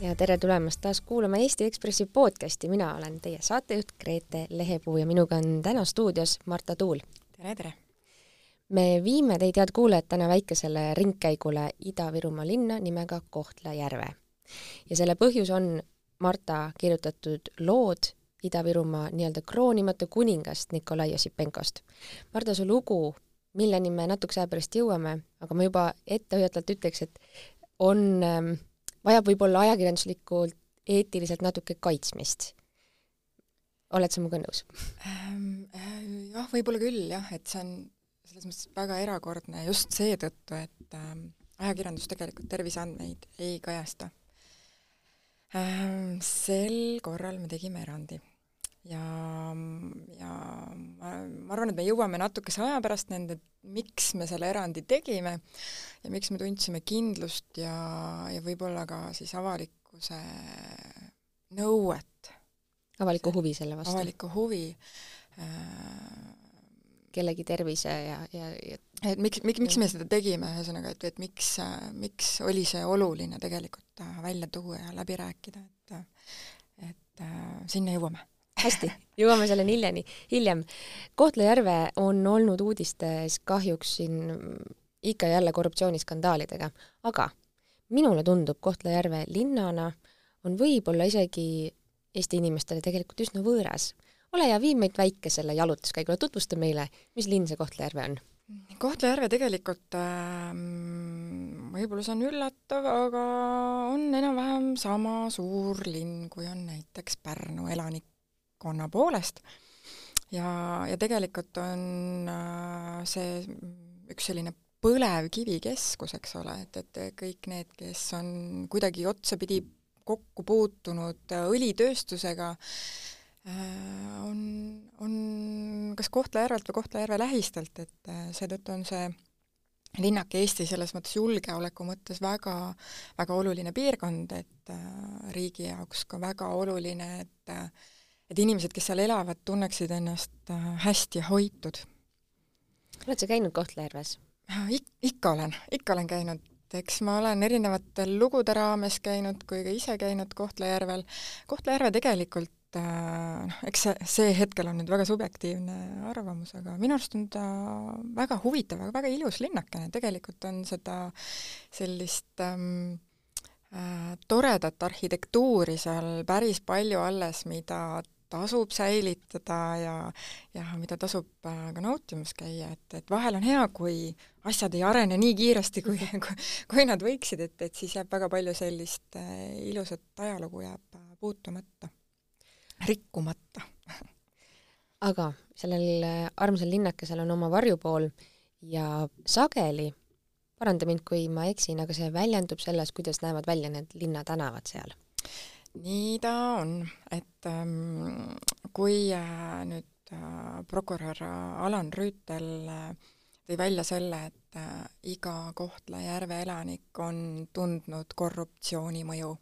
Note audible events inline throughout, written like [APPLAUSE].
ja tere tulemast taas kuulama Eesti Ekspressi podcasti, mina olen teie saatejuht Grete Lehepuu ja minuga on täna stuudios Marta Tuul. tere, tere! me viime teid, head kuulajad, täna väikesele ringkäigule Ida-Virumaa linna nimega Kohtla-Järve. ja selle põhjus on Marta kirjutatud lood Ida-Virumaa nii-öelda kroonimatu kuningast Nikolai Ossipenkost. Marta, su lugu, milleni me natukese aja pärast jõuame, aga ma juba ettehoiatavalt ütleks, et on ähm, vajab võib-olla ajakirjanduslikult eetiliselt natuke kaitsmist. oled sa minuga nõus ähm,? Äh, jah, võib-olla küll jah, et see on selles mõttes väga erakordne just seetõttu, et ähm, ajakirjandus tegelikult terviseandmeid ei kajasta ähm,. Sel korral me tegime erandi ja, ja ma, ma arvan, et me jõuame natukese aja pärast nende, miks me selle erandi tegime ja miks me tundsime kindlust ja, ja võib-olla ka siis avalikkuse nõuet. avalikku huvi selle vastu? avalikku huvi äh, kellegi tervise ja, ja, ja et miks, miks, miks me seda tegime, ühesõnaga, et, et miks, miks oli see oluline tegelikult välja tuua ja läbi rääkida, et et äh, sinna jõuame hästi, [LAUGHS] jõuame selleni hiljeni, hiljem. Kohtla-Järve on olnud uudistes kahjuks siin ikka ja jälle korruptsiooniskandaalidega, aga minule tundub Kohtla-Järve linnana on võib-olla isegi Eesti inimestele tegelikult üsna võõras. ole hea, vii meid väikesele jalutuskäigule, tutvusta meile, mis linn see Kohtla-Järve on? Kohtla-Järve tegelikult äh, võib-olla see on üllatav, aga on enam-vähem sama suur linn, kui on näiteks Pärnu elanik, elanikkonna poolest. Ja, ja tegelikult on äh, see üks selline põlevkivikeskus, eks ole, et, et kõik need, kes on kuidagi otsapidi kokku puutunud õlitööstusega, äh, on, on kas Kohtla-Järvelt või Kohtla-Järve lähistelt, et äh, seetõttu on see linnake Eesti selles mõttes julgeoleku mõttes väga, väga oluline piirkond, et riigi jaoks ka väga oluline, et et inimesed, kes seal elavad, tunneksid ennast äh, hästi hoitud. oled sa käinud Kohtla-Järves Ik-, ikka olen, ikka olen käinud, eks ma olen erinevatel lugude raames käinud kui ka ise käinud Kohtla-Järvel. Kohtla-Järve tegelikult äh, noh, eks see, see hetkel on nüüd väga subjektiivne arvamus, aga minu arust on ta väga huvitav, aga väga ilus linnakene, tegelikult on seda sellist ähm, äh, toredat arhitektuuri seal päris palju alles, mida tasub säilitada ja, ja mida tasub äh, ka nautimas käia, et, et vahel on hea, kui asjad ei arene nii kiiresti, kui, kui, nad võiksid, et, et siis jääb väga palju sellist äh, ilusat ajalugu jääb äh, puutumata, rikkumata. aga sellel armsal linnakesel on oma varjupool ja sageli, paranda mind, kui ma eksin, aga see väljendub selles, kuidas näevad välja need linnatänavad seal nii ta on, et ähm, kui äh, nüüd äh, prokurör Alan Rüütel äh, tõi välja selle, et äh, iga Kohtla-Järve elanik on tundnud korruptsiooni mõju,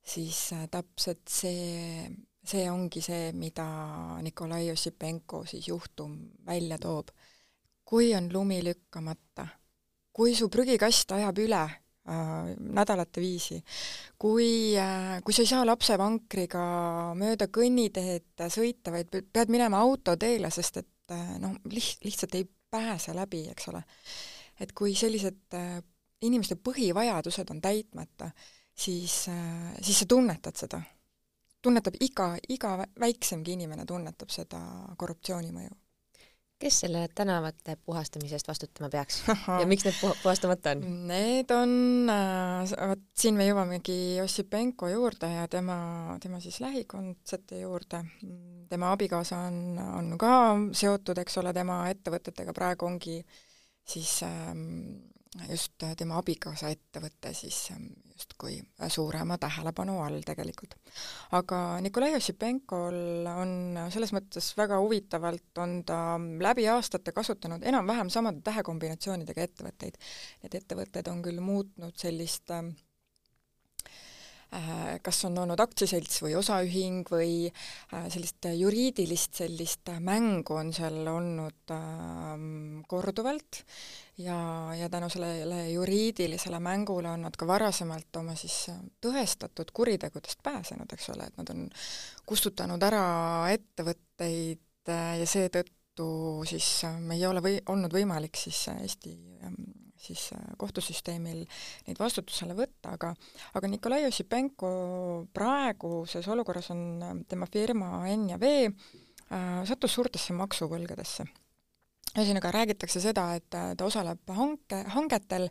siis äh, täpselt see, see ongi see, mida Nikolai Ossipenko siis juhtum välja toob. kui on lumi lükkamata, kui su prügikast ajab üle nädalate viisi. kui äh,, kui sa ei saa lapsevankriga mööda kõnniteed sõita, vaid pead minema autoteele, sest et äh, noh, liht-, lihtsalt ei pääse läbi, eks ole. et kui sellised äh, inimeste põhivajadused on täitmata, siis äh,, siis sa tunnetad seda. tunnetab iga, iga väiksemgi inimene tunnetab seda korruptsiooni mõju kes selle tänavate puhastamise eest vastutama peaks ja miks need puh puhastamata on? Need on äh,, vot siin me jõuamegi Ossipenko juurde ja tema, tema siis lähikondsete juurde. tema abikaasa on, on ka seotud, eks ole, tema ettevõtetega, praegu ongi siis ähm, just tema abikaasa ettevõte siis ähm, justkui suurema tähelepanu all tegelikult. aga Nikolai Ossipenkol on selles mõttes väga huvitavalt, on ta läbi aastate kasutanud enam-vähem samade tähekombinatsioonidega ettevõtteid. Need ettevõtted on küll muutnud sellist Äh, kas on olnud aktsiaselts või osaühing või äh, sellist juriidilist sellist mängu on seal olnud ähm, korduvalt. Ja, ja tänu sellele juriidilisele mängule on nad ka varasemalt oma siis tõestatud kuritegudest pääsenud, eks ole, et nad on kustutanud ära ettevõtteid äh, ja seetõttu siis ei ole või, olnud võimalik siis Eesti ähm, siis äh, kohtusüsteemil neid vastutusele võtta, aga aga Nikolai Ossipenko praeguses olukorras on äh, tema firma N ja V äh, sattus suurtesse maksuvõlgadesse. ühesõnaga, räägitakse seda, et ta osaleb hanke, hangetel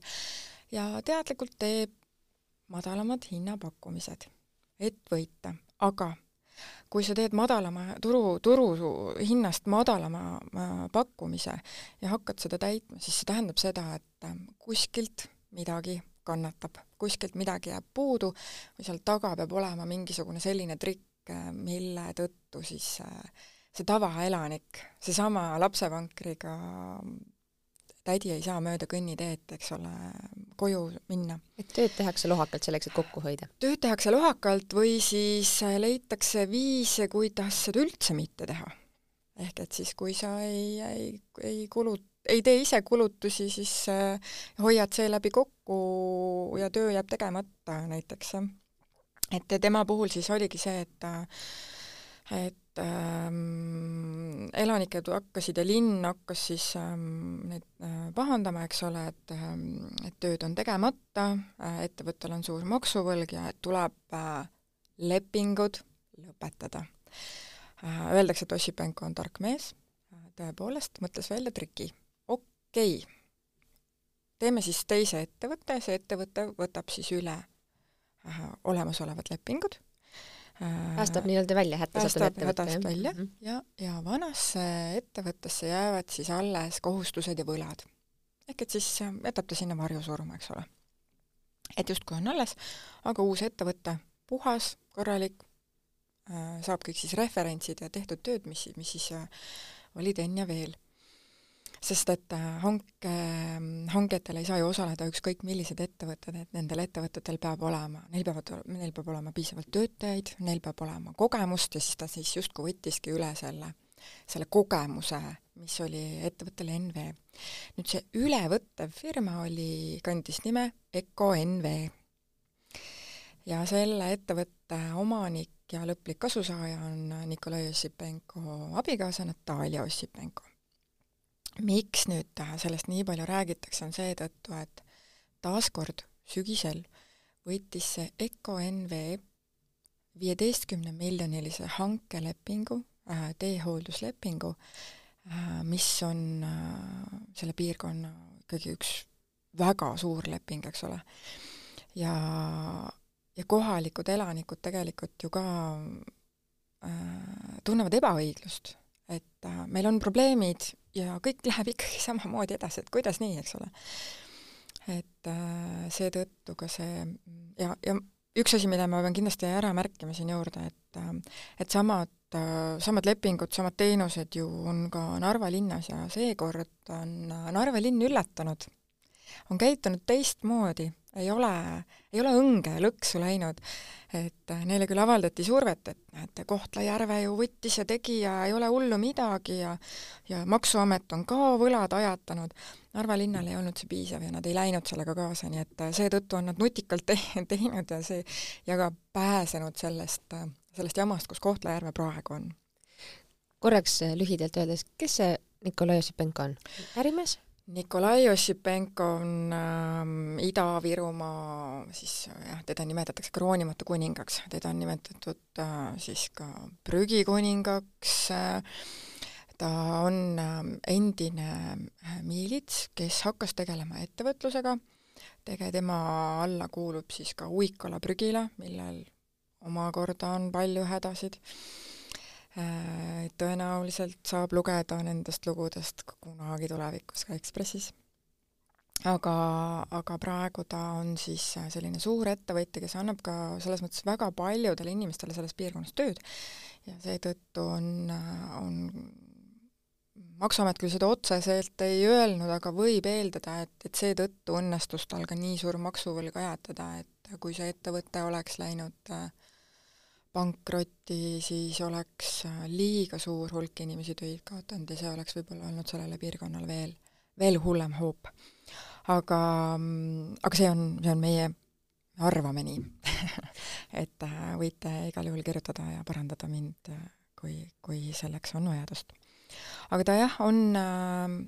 ja teadlikult teeb madalamad hinnapakkumised, et võita, aga kui sa teed madalama turu, turuhinnast madalama äh, pakkumise ja hakkad seda täitma, siis see tähendab seda, et äh, kuskilt midagi kannatab, kuskilt midagi jääb puudu või seal taga peab olema mingisugune selline trikk, äh, mille tõttu siis see tavaelanik, seesama lapsevankriga tädi ei saa mööda kõnniteed, eks ole, koju minna. et tööd tehakse lohakalt selleks, et kokku hoida? tööd tehakse lohakalt või siis leitakse viise, kuidas seda üldse mitte teha. ehk et siis, kui sa ei, ei, ei kulu, ei tee ise kulutusi, siis äh, hoiad seeläbi kokku ja töö jääb tegemata näiteks. et tema puhul siis oligi see, et et ähm, elanikud hakkasid ja linn hakkas siis ähm, neid äh, pahandama, eks ole, et ähm, et tööd on tegemata äh,, ettevõttel on suur maksuvõlg ja et tuleb äh, lepingud lõpetada äh,. Öeldakse, et Ossipenko on tark mees äh,, tõepoolest mõtles välja triki. okei okay., teeme siis teise ettevõtte, see ettevõte võtab siis üle äh, olemasolevad lepingud päästab nii-öelda välja hätta sattunud ettevõtte. hädast välja mm -hmm. ja, ja vanasse ettevõttesse jäävad siis alles kohustused ja võlad. ehk et siis jätab ta sinna varju surma, eks ole. et justkui on alles, aga uus ettevõte, puhas, korralik, äh, saab kõik siis referentsid ja tehtud tööd, mis, mis siis äh, olid enne veel sest et äh, hanke, hangetel ei saa ju osaleda ükskõik millised ettevõtted, et nendel ettevõtetel peab olema, neil peavad, neil peab olema piisavalt töötajaid, neil peab olema kogemust ja siis ta siis justkui võttiski üle selle, selle kogemuse, mis oli ettevõttel NV. nüüd see ülevõttev firma oli, kandis nime Eco NV. ja selle ettevõtte omanik ja lõplik kasusaaja on Nikolai Ossipenko abikaasa Natalja Ossipenko miks nüüd sellest nii palju räägitakse, on seetõttu, et taaskord sügisel võttis see Eco NV viieteistkümne miljonilise hankelepingu äh,, teehoolduslepingu äh,, mis on äh, selle piirkonna ikkagi üks väga suur leping, eks ole. ja, ja kohalikud elanikud tegelikult ju ka äh, tunnevad ebaõiglust, et äh, meil on probleemid ja kõik läheb ikkagi [LAUGHS] samamoodi edasi, et kuidas nii, eks ole. et äh, seetõttu ka see ja, ja üks asi, mida ma pean kindlasti ära märkima siin juurde, et äh, et samad äh,, samad lepingud, samad teenused ju on ka Narva linnas ja seekord on Narva linn üllatanud, on käitunud teistmoodi ei ole, ei ole õnge lõksu läinud. et äh, neile küll avaldati survet, et näete, Kohtla-Järve ju võttis ja tegi ja ei ole hullu midagi ja ja Maksuamet on ka võlad ajatanud. Narva linnal ei olnud see piisav ja nad ei läinud sellega kaasa, nii et äh, seetõttu on nad nutikalt te [LAUGHS] teinud ja see, ja ka pääsenud sellest, äh, sellest jamast, kus Kohtla-Järve praegu on. korraks lühidalt öeldes, kes see Nikolai Ossipenko on? ärimees? Nikolai Ossipenko on äh, Ida-Virumaa, siis jah, teda nimetatakse kroonimatu kuningaks, teda on nimetatud äh, siis ka prügikuningaks. Äh,, ta on äh, endine miilits, kes hakkas tegelema ettevõtlusega, tege-, tema alla kuulub siis ka Uikala prügila, millel omakorda on palju hädasid. Äh, tõenäoliselt saab lugeda nendest lugudest kunagi tulevikus ka Ekspressis. aga, aga praegu ta on siis selline suur ettevõtja, kes annab ka selles mõttes väga paljudele inimestele selles piirkonnas tööd ja seetõttu on, on maksuamet küll seda otseselt ei öelnud, aga võib eeldada, et, et seetõttu õnnestus tal ka nii suur maksuvõlg ajatada, et kui see ettevõte oleks läinud äh, pankrotti, siis oleks äh, liiga suur hulk inimesi töid kaotanud ja see oleks võib-olla olnud sellele piirkonnale veel, veel hullem hoop. aga, mm, aga see on, see on meie, arvame nii [LAUGHS] et võite igal juhul kirjutada ja parandada mind, kui, kui selleks on vajadust. aga ta jah, on äh,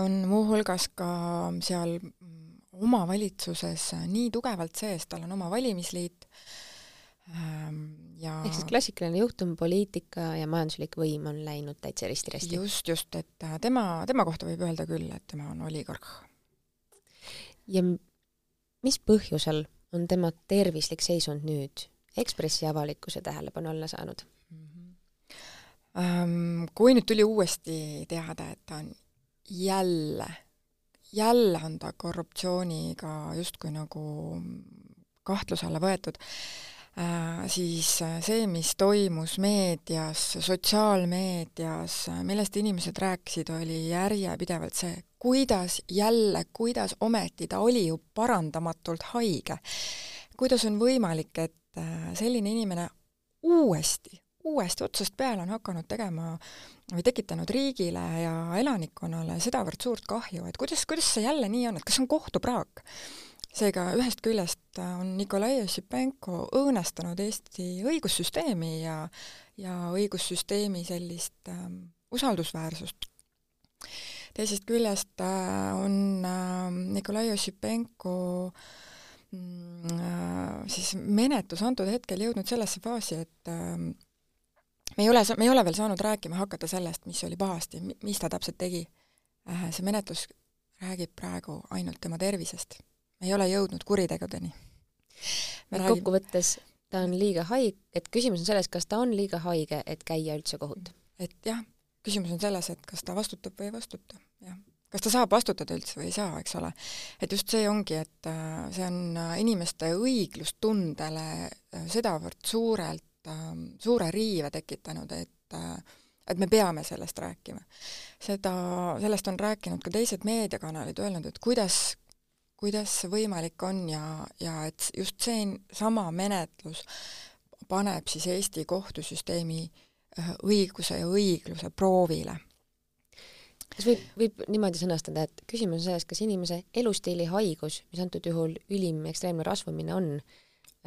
on muuhulgas ka seal omavalitsuses nii tugevalt sees, tal on oma valimisliit ja ehk siis klassikaline juhtum, poliitika ja majanduslik võim on läinud täitsa risti-rästi? just, just, et äh, tema, tema kohta võib öelda küll, et tema on oligarh. ja mis põhjusel on tema tervislik seisund nüüd Ekspressi avalikkuse tähelepanu alla saanud mm? -hmm. Kui nüüd tuli uuesti teada, et ta on jälle, jälle on ta korruptsiooniga justkui nagu kahtluse alla võetud siis see, mis toimus meedias, sotsiaalmeedias, millest inimesed rääkisid, oli järjepidevalt see, kuidas jälle, kuidas ometi, ta oli ju parandamatult haige. kuidas on võimalik, et äh, selline inimene uuesti, uuesti otsast peale on hakanud tegema või tekitanud riigile ja elanikkonnale sedavõrd suurt kahju, et kuidas, kuidas see jälle nii on, et kas see on kohtupraak? Seega ühest küljest on Nikolai Ossipenko õõnestanud Eesti õigussüsteemi ja, ja õigussüsteemi sellist äh, usaldusväärsust. teisest küljest äh, on äh, Nikolai Ossipenko mm, äh, siis menetlus antud hetkel jõudnud sellesse faasi, et äh, me ei ole, me ei ole veel saanud rääkima hakata sellest, mis oli pahasti, mis ta täpselt tegi. Äh, see menetlus räägib praegu ainult tema tervisest. Me ei ole jõudnud kuritegudeni. kokkuvõttes ta on liiga haig-, et küsimus on selles, kas ta on liiga haige, et käia üldse kohut? et jah, küsimus on selles, et kas ta vastutab või ei vastuta, jah. kas ta saab vastutada üldse või ei saa, eks ole. et just see ongi, et äh, see on äh, inimeste õiglustundele sedavõrd suurelt äh, suure riive tekitanud, et äh, et me peame sellest rääkima. seda, sellest on rääkinud ka teised meediakanalid, öelnud, et kuidas, kuidas see võimalik on ja, ja et just see sama menetlus paneb siis Eesti kohtusüsteemi äh, õiguse ja õigluse proovile kas võib, võib niimoodi sõnastada, et küsimus on selles, kas inimese elustiili haigus, mis antud juhul ülim ekstreemne rasvumine on,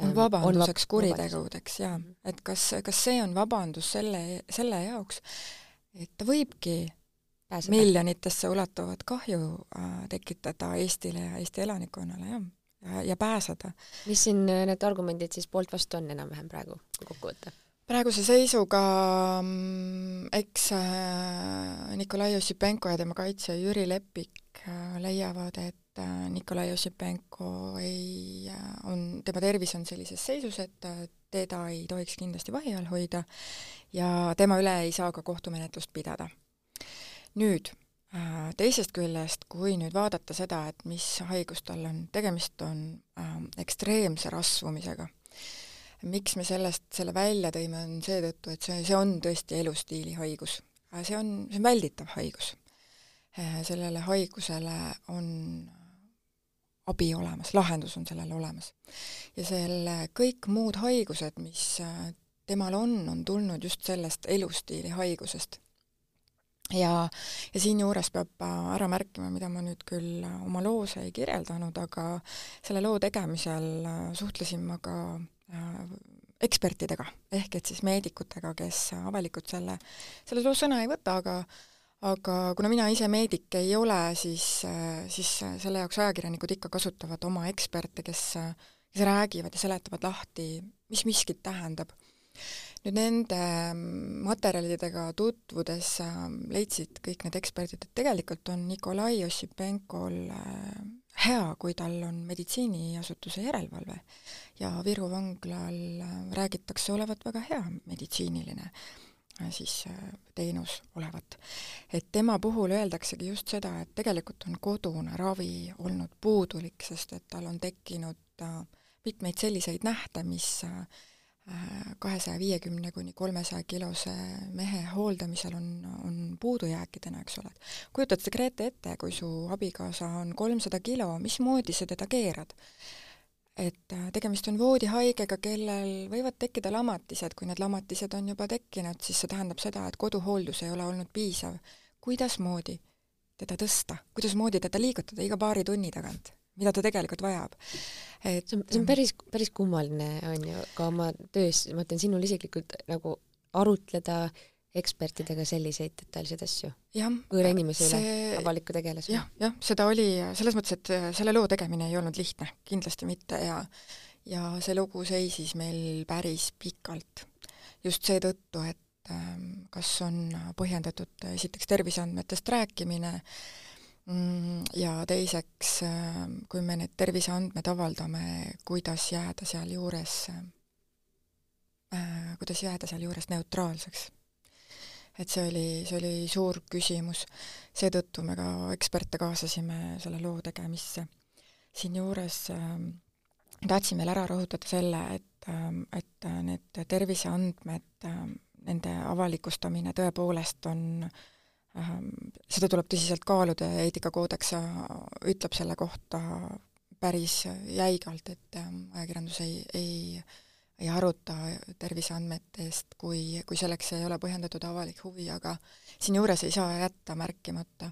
on vabanduseks on vab kuritegudeks jaa, mhm. et kas, kas see on vabandus selle, selle jaoks, et ta võibki Pääseda. miljonitesse ulatuvat kahju äh, tekitada Eestile ja Eesti elanikkonnale, jah, ja, ja pääseda. mis siin äh, need argumendid siis poolt-vastu on enam-vähem praegu, kui kokku võtta? praeguse seisuga mm, eks äh, Nikolai Ossipenko ja tema kaitsja Jüri Lepik leiavad, et Nikolai Ossipenko ei, on, tema tervis on sellises seisus, et teda ei tohiks kindlasti vahi all hoida ja tema üle ei saa ka kohtumenetlust pidada. Nüüd, teisest küljest, kui nüüd vaadata seda, et mis haigus tal on, tegemist on äh, ekstreemse rasvumisega miks me sellest, selle välja tõime, on seetõttu, et see, see on tõesti elustiili haigus. see on, see on välditav haigus. Äh, sellele haigusele on abi olemas, lahendus on sellele olemas. ja selle kõik muud haigused, mis äh, temal on, on tulnud just sellest elustiili haigusest. Ja, ja siinjuures peab äh, ära märkima, mida ma nüüd küll oma loos ei kirjeldanud, aga selle loo tegemisel suhtlesin ma ka Äh, ekspertidega, ehk et siis meedikutega, kes avalikult selle, selles loos sõna ei võta, aga aga kuna mina ise meedik ei ole, siis, siis selle jaoks ajakirjanikud ikka kasutavad oma eksperte, kes, kes räägivad ja seletavad lahti, mis miskit tähendab. Nüüd nende materjalidega tutvudes leidsid kõik need eksperdid, et tegelikult on Nikolai Ossipenkol hea, kui tal on meditsiiniasutuse järelevalve ja Viru vanglal äh, räägitakse olevat väga hea meditsiiniline äh, siis äh, teenus olevat. et tema puhul öeldaksegi just seda, et tegelikult on kodune ravi olnud puudulik, sest et tal on tekkinud mitmeid selliseid nähte, mis kahesaja viiekümne kuni kolmesaja kilose mehe hooldamisel on, on puudujääkidena, eks ole. kujutad sa, Grete, ette, kui su abikaasa on kolmsada kilo, mismoodi sa teda keerad? et äh, tegemist on voodihaigega, kellel võivad tekkida lamatised, kui need lamatised on juba tekkinud, siis see tähendab seda, et koduhooldus ei ole olnud piisav. kuidasmoodi teda tõsta, kuidasmoodi teda liigutada iga paari tunni tagant, mida ta tegelikult vajab. et see on, see on päris, päris kummaline, on ju, ka oma töös, ma ütlen sinul isiklikult nagu arutleda ekspertidega selliseid detailseid asju? võõra inimese see... üle, avaliku tegelase ja,? jah, jah, seda oli selles mõttes, et äh, selle loo tegemine ei olnud lihtne, kindlasti mitte ja ja see lugu seisis meil päris pikalt. just seetõttu, et ähm, kas on põhjendatud esiteks terviseandmetest rääkimine mm, ja teiseks, ähm, kui me need terviseandmed avaldame, kuidas jääda sealjuures, äh, kuidas jääda sealjuures neutraalseks et see oli, see oli suur küsimus. seetõttu me ka eksperte kaasasime selle loo tegemisse. siinjuures äh, tahtsin veel ära rõhutada selle, et äh,, et need terviseandmed äh,, nende avalikustamine tõepoolest on äh, seda tuleb tõsiselt kaaluda ja eetikakoodeks ütleb selle kohta päris jäigalt, et äh, ajakirjandus ei, ei ei aruta terviseandmete eest, kui, kui selleks ei ole põhjendatud avalik huvi, aga siinjuures ei saa jätta märkimata,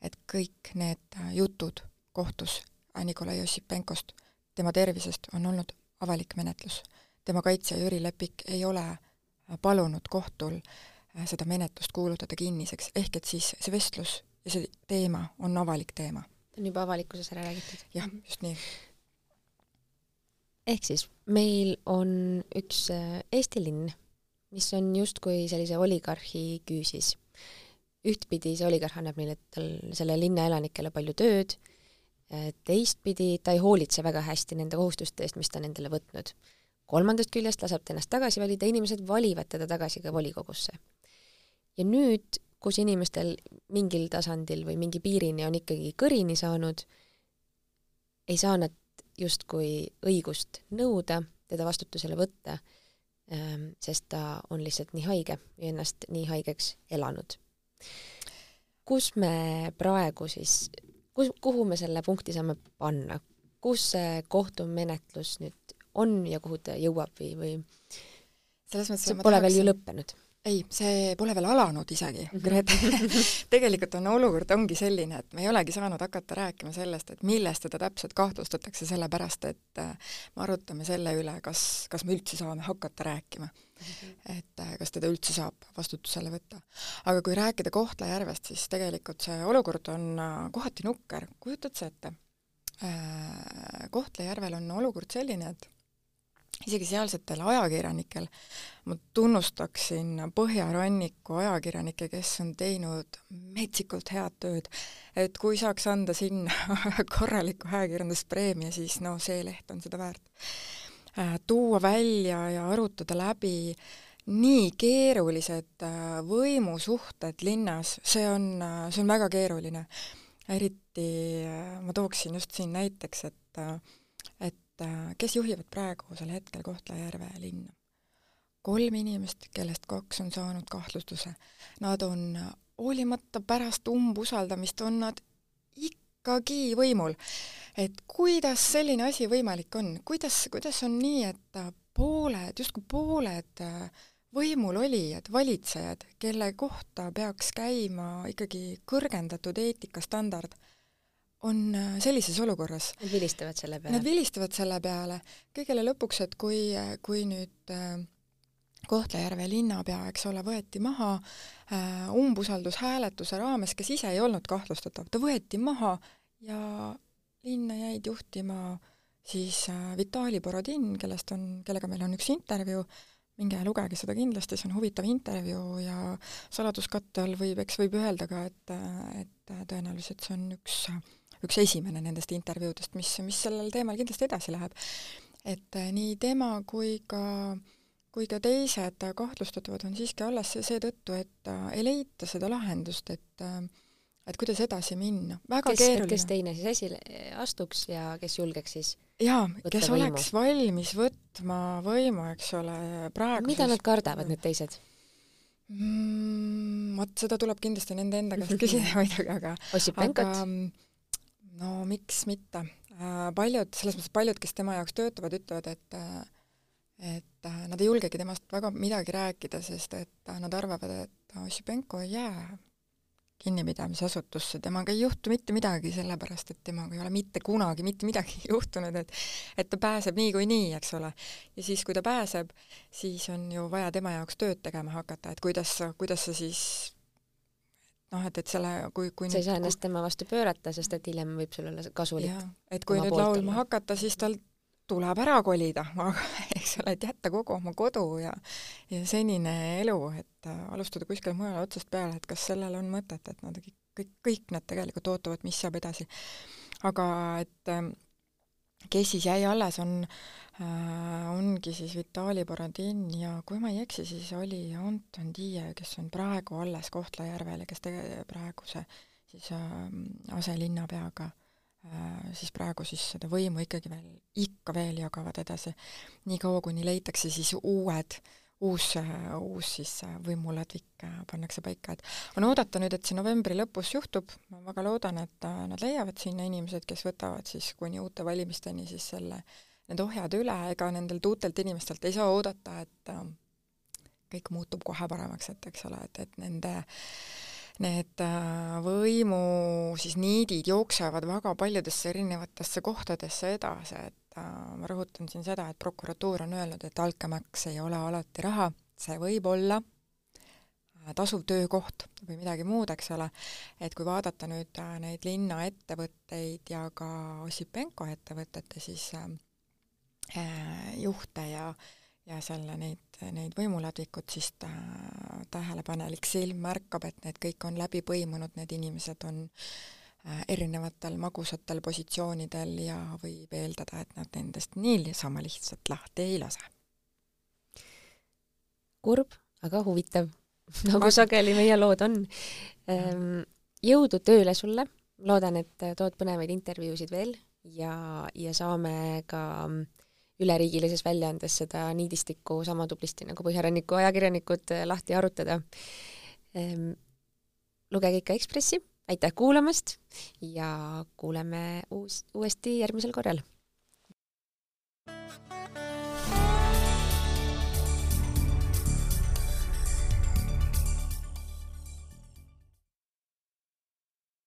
et kõik need jutud kohtus Nikolai Ossipenkost, tema tervisest on olnud avalik menetlus. tema kaitsja Jüri Lepik ei ole palunud kohtul seda menetlust kuulutada kinniseks, ehk et siis see vestlus ja see teema on avalik teema. on juba avalikkuses ära räägitud? jah, just nii ehk siis meil on üks äh, Eesti linn, mis on justkui sellise oligarhi küüsis. ühtpidi see oligarh annab neile, tal, selle linna elanikele palju tööd, äh, teistpidi ta ei hoolitse väga hästi nende kohustuste eest, mis ta on endale võtnud. kolmandast küljest laseb ta ennast tagasi valida, inimesed valivad teda tagasi ka volikogusse. Ja nüüd, kus inimestel mingil tasandil või mingi piirini on ikkagi kõrini saanud, ei saa nad justkui õigust nõuda, teda vastutusele võtta, ähm, sest ta on lihtsalt nii haige ja ennast nii haigeks elanud. kus me praegu siis, kus, kuhu me selle punkti saame panna, kus see kohtumenetlus nüüd on ja kuhu ta jõuab või, või selles mõttes see pole veel ju lõppenud ei, see pole veel alanud isegi, mhm. Grete [LAUGHS] tegelikult on olukord ongi selline, et me ei olegi saanud hakata rääkima sellest, et millest teda täpselt kahtlustatakse, sellepärast et äh, me arutame selle üle, kas, kas me üldse saame hakata rääkima. -hmm. et äh, kas teda üldse saab vastutusele võtta. aga kui rääkida Kohtla-Järvest, siis tegelikult see olukord on äh, kohati nukker, kujutad sa ette? Kohtla-Järvel on olukord selline, et isegi sealsetel ajakirjanikel, ma tunnustaksin Põhjaranniku ajakirjanikke, kes on teinud metsikult head tööd. et kui saaks anda sinna [LAUGHS] korraliku ajakirjanduspreemia, siis no see leht on seda väärt. Äh, tuua välja ja arutada läbi nii keerulised äh, võimusuhted linnas, see on, äh, see on väga keeruline. eriti ma tooksin just siin näiteks, et et et kes juhivad praegusel hetkel Kohtla-Järve linna. kolm inimest, kellest kaks on saanud kahtlustuse. Nad on, hoolimata pärast umbusaldamist, on nad ikkagi võimul. et kuidas selline asi võimalik on, kuidas, kuidas on nii, et pooled, justkui pooled võimulolijad, valitsejad, kelle kohta peaks käima ikkagi kõrgendatud eetikastandard, on äh, sellises olukorras. Nad vilistavad selle peale? Nad vilistavad selle peale. kõigele lõpuks, et kui, kui nüüd äh, Kohtla-Järve linnapea, eks ole, võeti maha äh, umbusaldushääletuse raames, kes ise ei olnud kahtlustatav, ta võeti maha ja linna jäid juhtima siis äh, Vitali Borodin, kellest on, kellega meil on üks intervjuu, minge lugege seda kindlasti, see on huvitav intervjuu ja saladuskatte all võib, eks võib öelda ka, et, et tõenäoliselt see on üks äh, üks esimene nendest intervjuudest, mis, mis sellel teemal kindlasti edasi läheb. et äh, nii tema kui ka kui ka teised kahtlustatavad on siiski alles seetõttu, et äh, ei leita seda lahendust, et äh, et kuidas edasi minna. väga kes, keeruline. kes teine siis esile astuks ja kes julgeks siis jaa, kes võimu. oleks valmis võtma võimu, eks ole, praeguses mida nad kardavad, need teised mm,? Vot seda tuleb kindlasti nende enda käest [LAUGHS] küsida muidugi, aga Ossipenkot? No miks mitte, paljud, selles mõttes paljud, kes tema jaoks töötavad, ütlevad, et et nad ei julgegi temast väga midagi rääkida, sest et nad arvavad, et Ossipenko ei jää kinnipidamisasutusse, temaga ei juhtu mitte midagi, sellepärast et temaga ei ole mitte kunagi mitte midagi [LAUGHS] juhtunud, et et ta pääseb niikuinii, eks ole. ja siis, kui ta pääseb, siis on ju vaja tema jaoks tööd tegema hakata, et kuidas kuidas sa siis noh, et, et selle, kui, kui sa ei saa ennast tema vastu pöörata, sest et hiljem võib sul olla kasulik. et kui nüüd laulma hakata, siis tal tuleb ära kolida, [LAUGHS] eks ole, et jätta kogu oma kodu ja ja senine elu, et äh, alustada kuskil mujal otsast peale, et kas sellel on mõtet, et nad kõik, kõik, kõik nad tegelikult ootavad, mis saab edasi. aga et ähm, kes siis jäi alles, on äh,, ongi siis Vitali Borodin ja kui ma ei eksi, siis oli Anton Tiie, kes on praegu alles Kohtla-Järvel ja kes tege-, praeguse siis äh, aselinnapeaga Äh, siis praegu siis seda võimu ikkagi veel, ikka veel jagavad edasi, niikaua kuni leitakse siis uued, uus, uus siis võimuladvik pannakse paika, et on oodata nüüd, et see novembri lõpus juhtub, ma väga loodan, et nad leiavad sinna inimesed, kes võtavad siis kuni uute valimisteni siis selle, need ohjad üle, ega nendelt uutelt inimestelt ei saa oodata, et äh, kõik muutub kohe paremaks, et eks ole, et, et nende need äh, võimu siis niidid jooksevad väga paljudesse erinevatesse kohtadesse edasi, et äh, ma rõhutan siin seda, et prokuratuur on öelnud, et altkäemaks ei ole alati raha, see võib olla äh, tasuv töökoht või midagi muud, eks ole, et kui vaadata nüüd neid linnaettevõtteid ja ka Ossipenko ettevõtete siis äh, juhte ja ja selle neid, neid võimuladvikut, siis ta, tähelepanelik silm märkab, et need kõik on läbi põimunud, need inimesed on äh, erinevatel magusatel positsioonidel ja võib eeldada, et nad nendest niisama lihtsalt lahti ei lase. kurb, aga huvitav, [LAUGHS] nagu sageli meie lood on. Ehm, jõudu tööle sulle, loodan, et tood põnevaid intervjuusid veel ja, ja saame ka äh, üleriigilises väljaandes seda niidistikku sama tublisti nagu Põhjaranniku ajakirjanikud eh, lahti arutada. Ehm, lugege ikka Ekspressi, aitäh kuulamast ja kuuleme uus, uuesti järgmisel korral.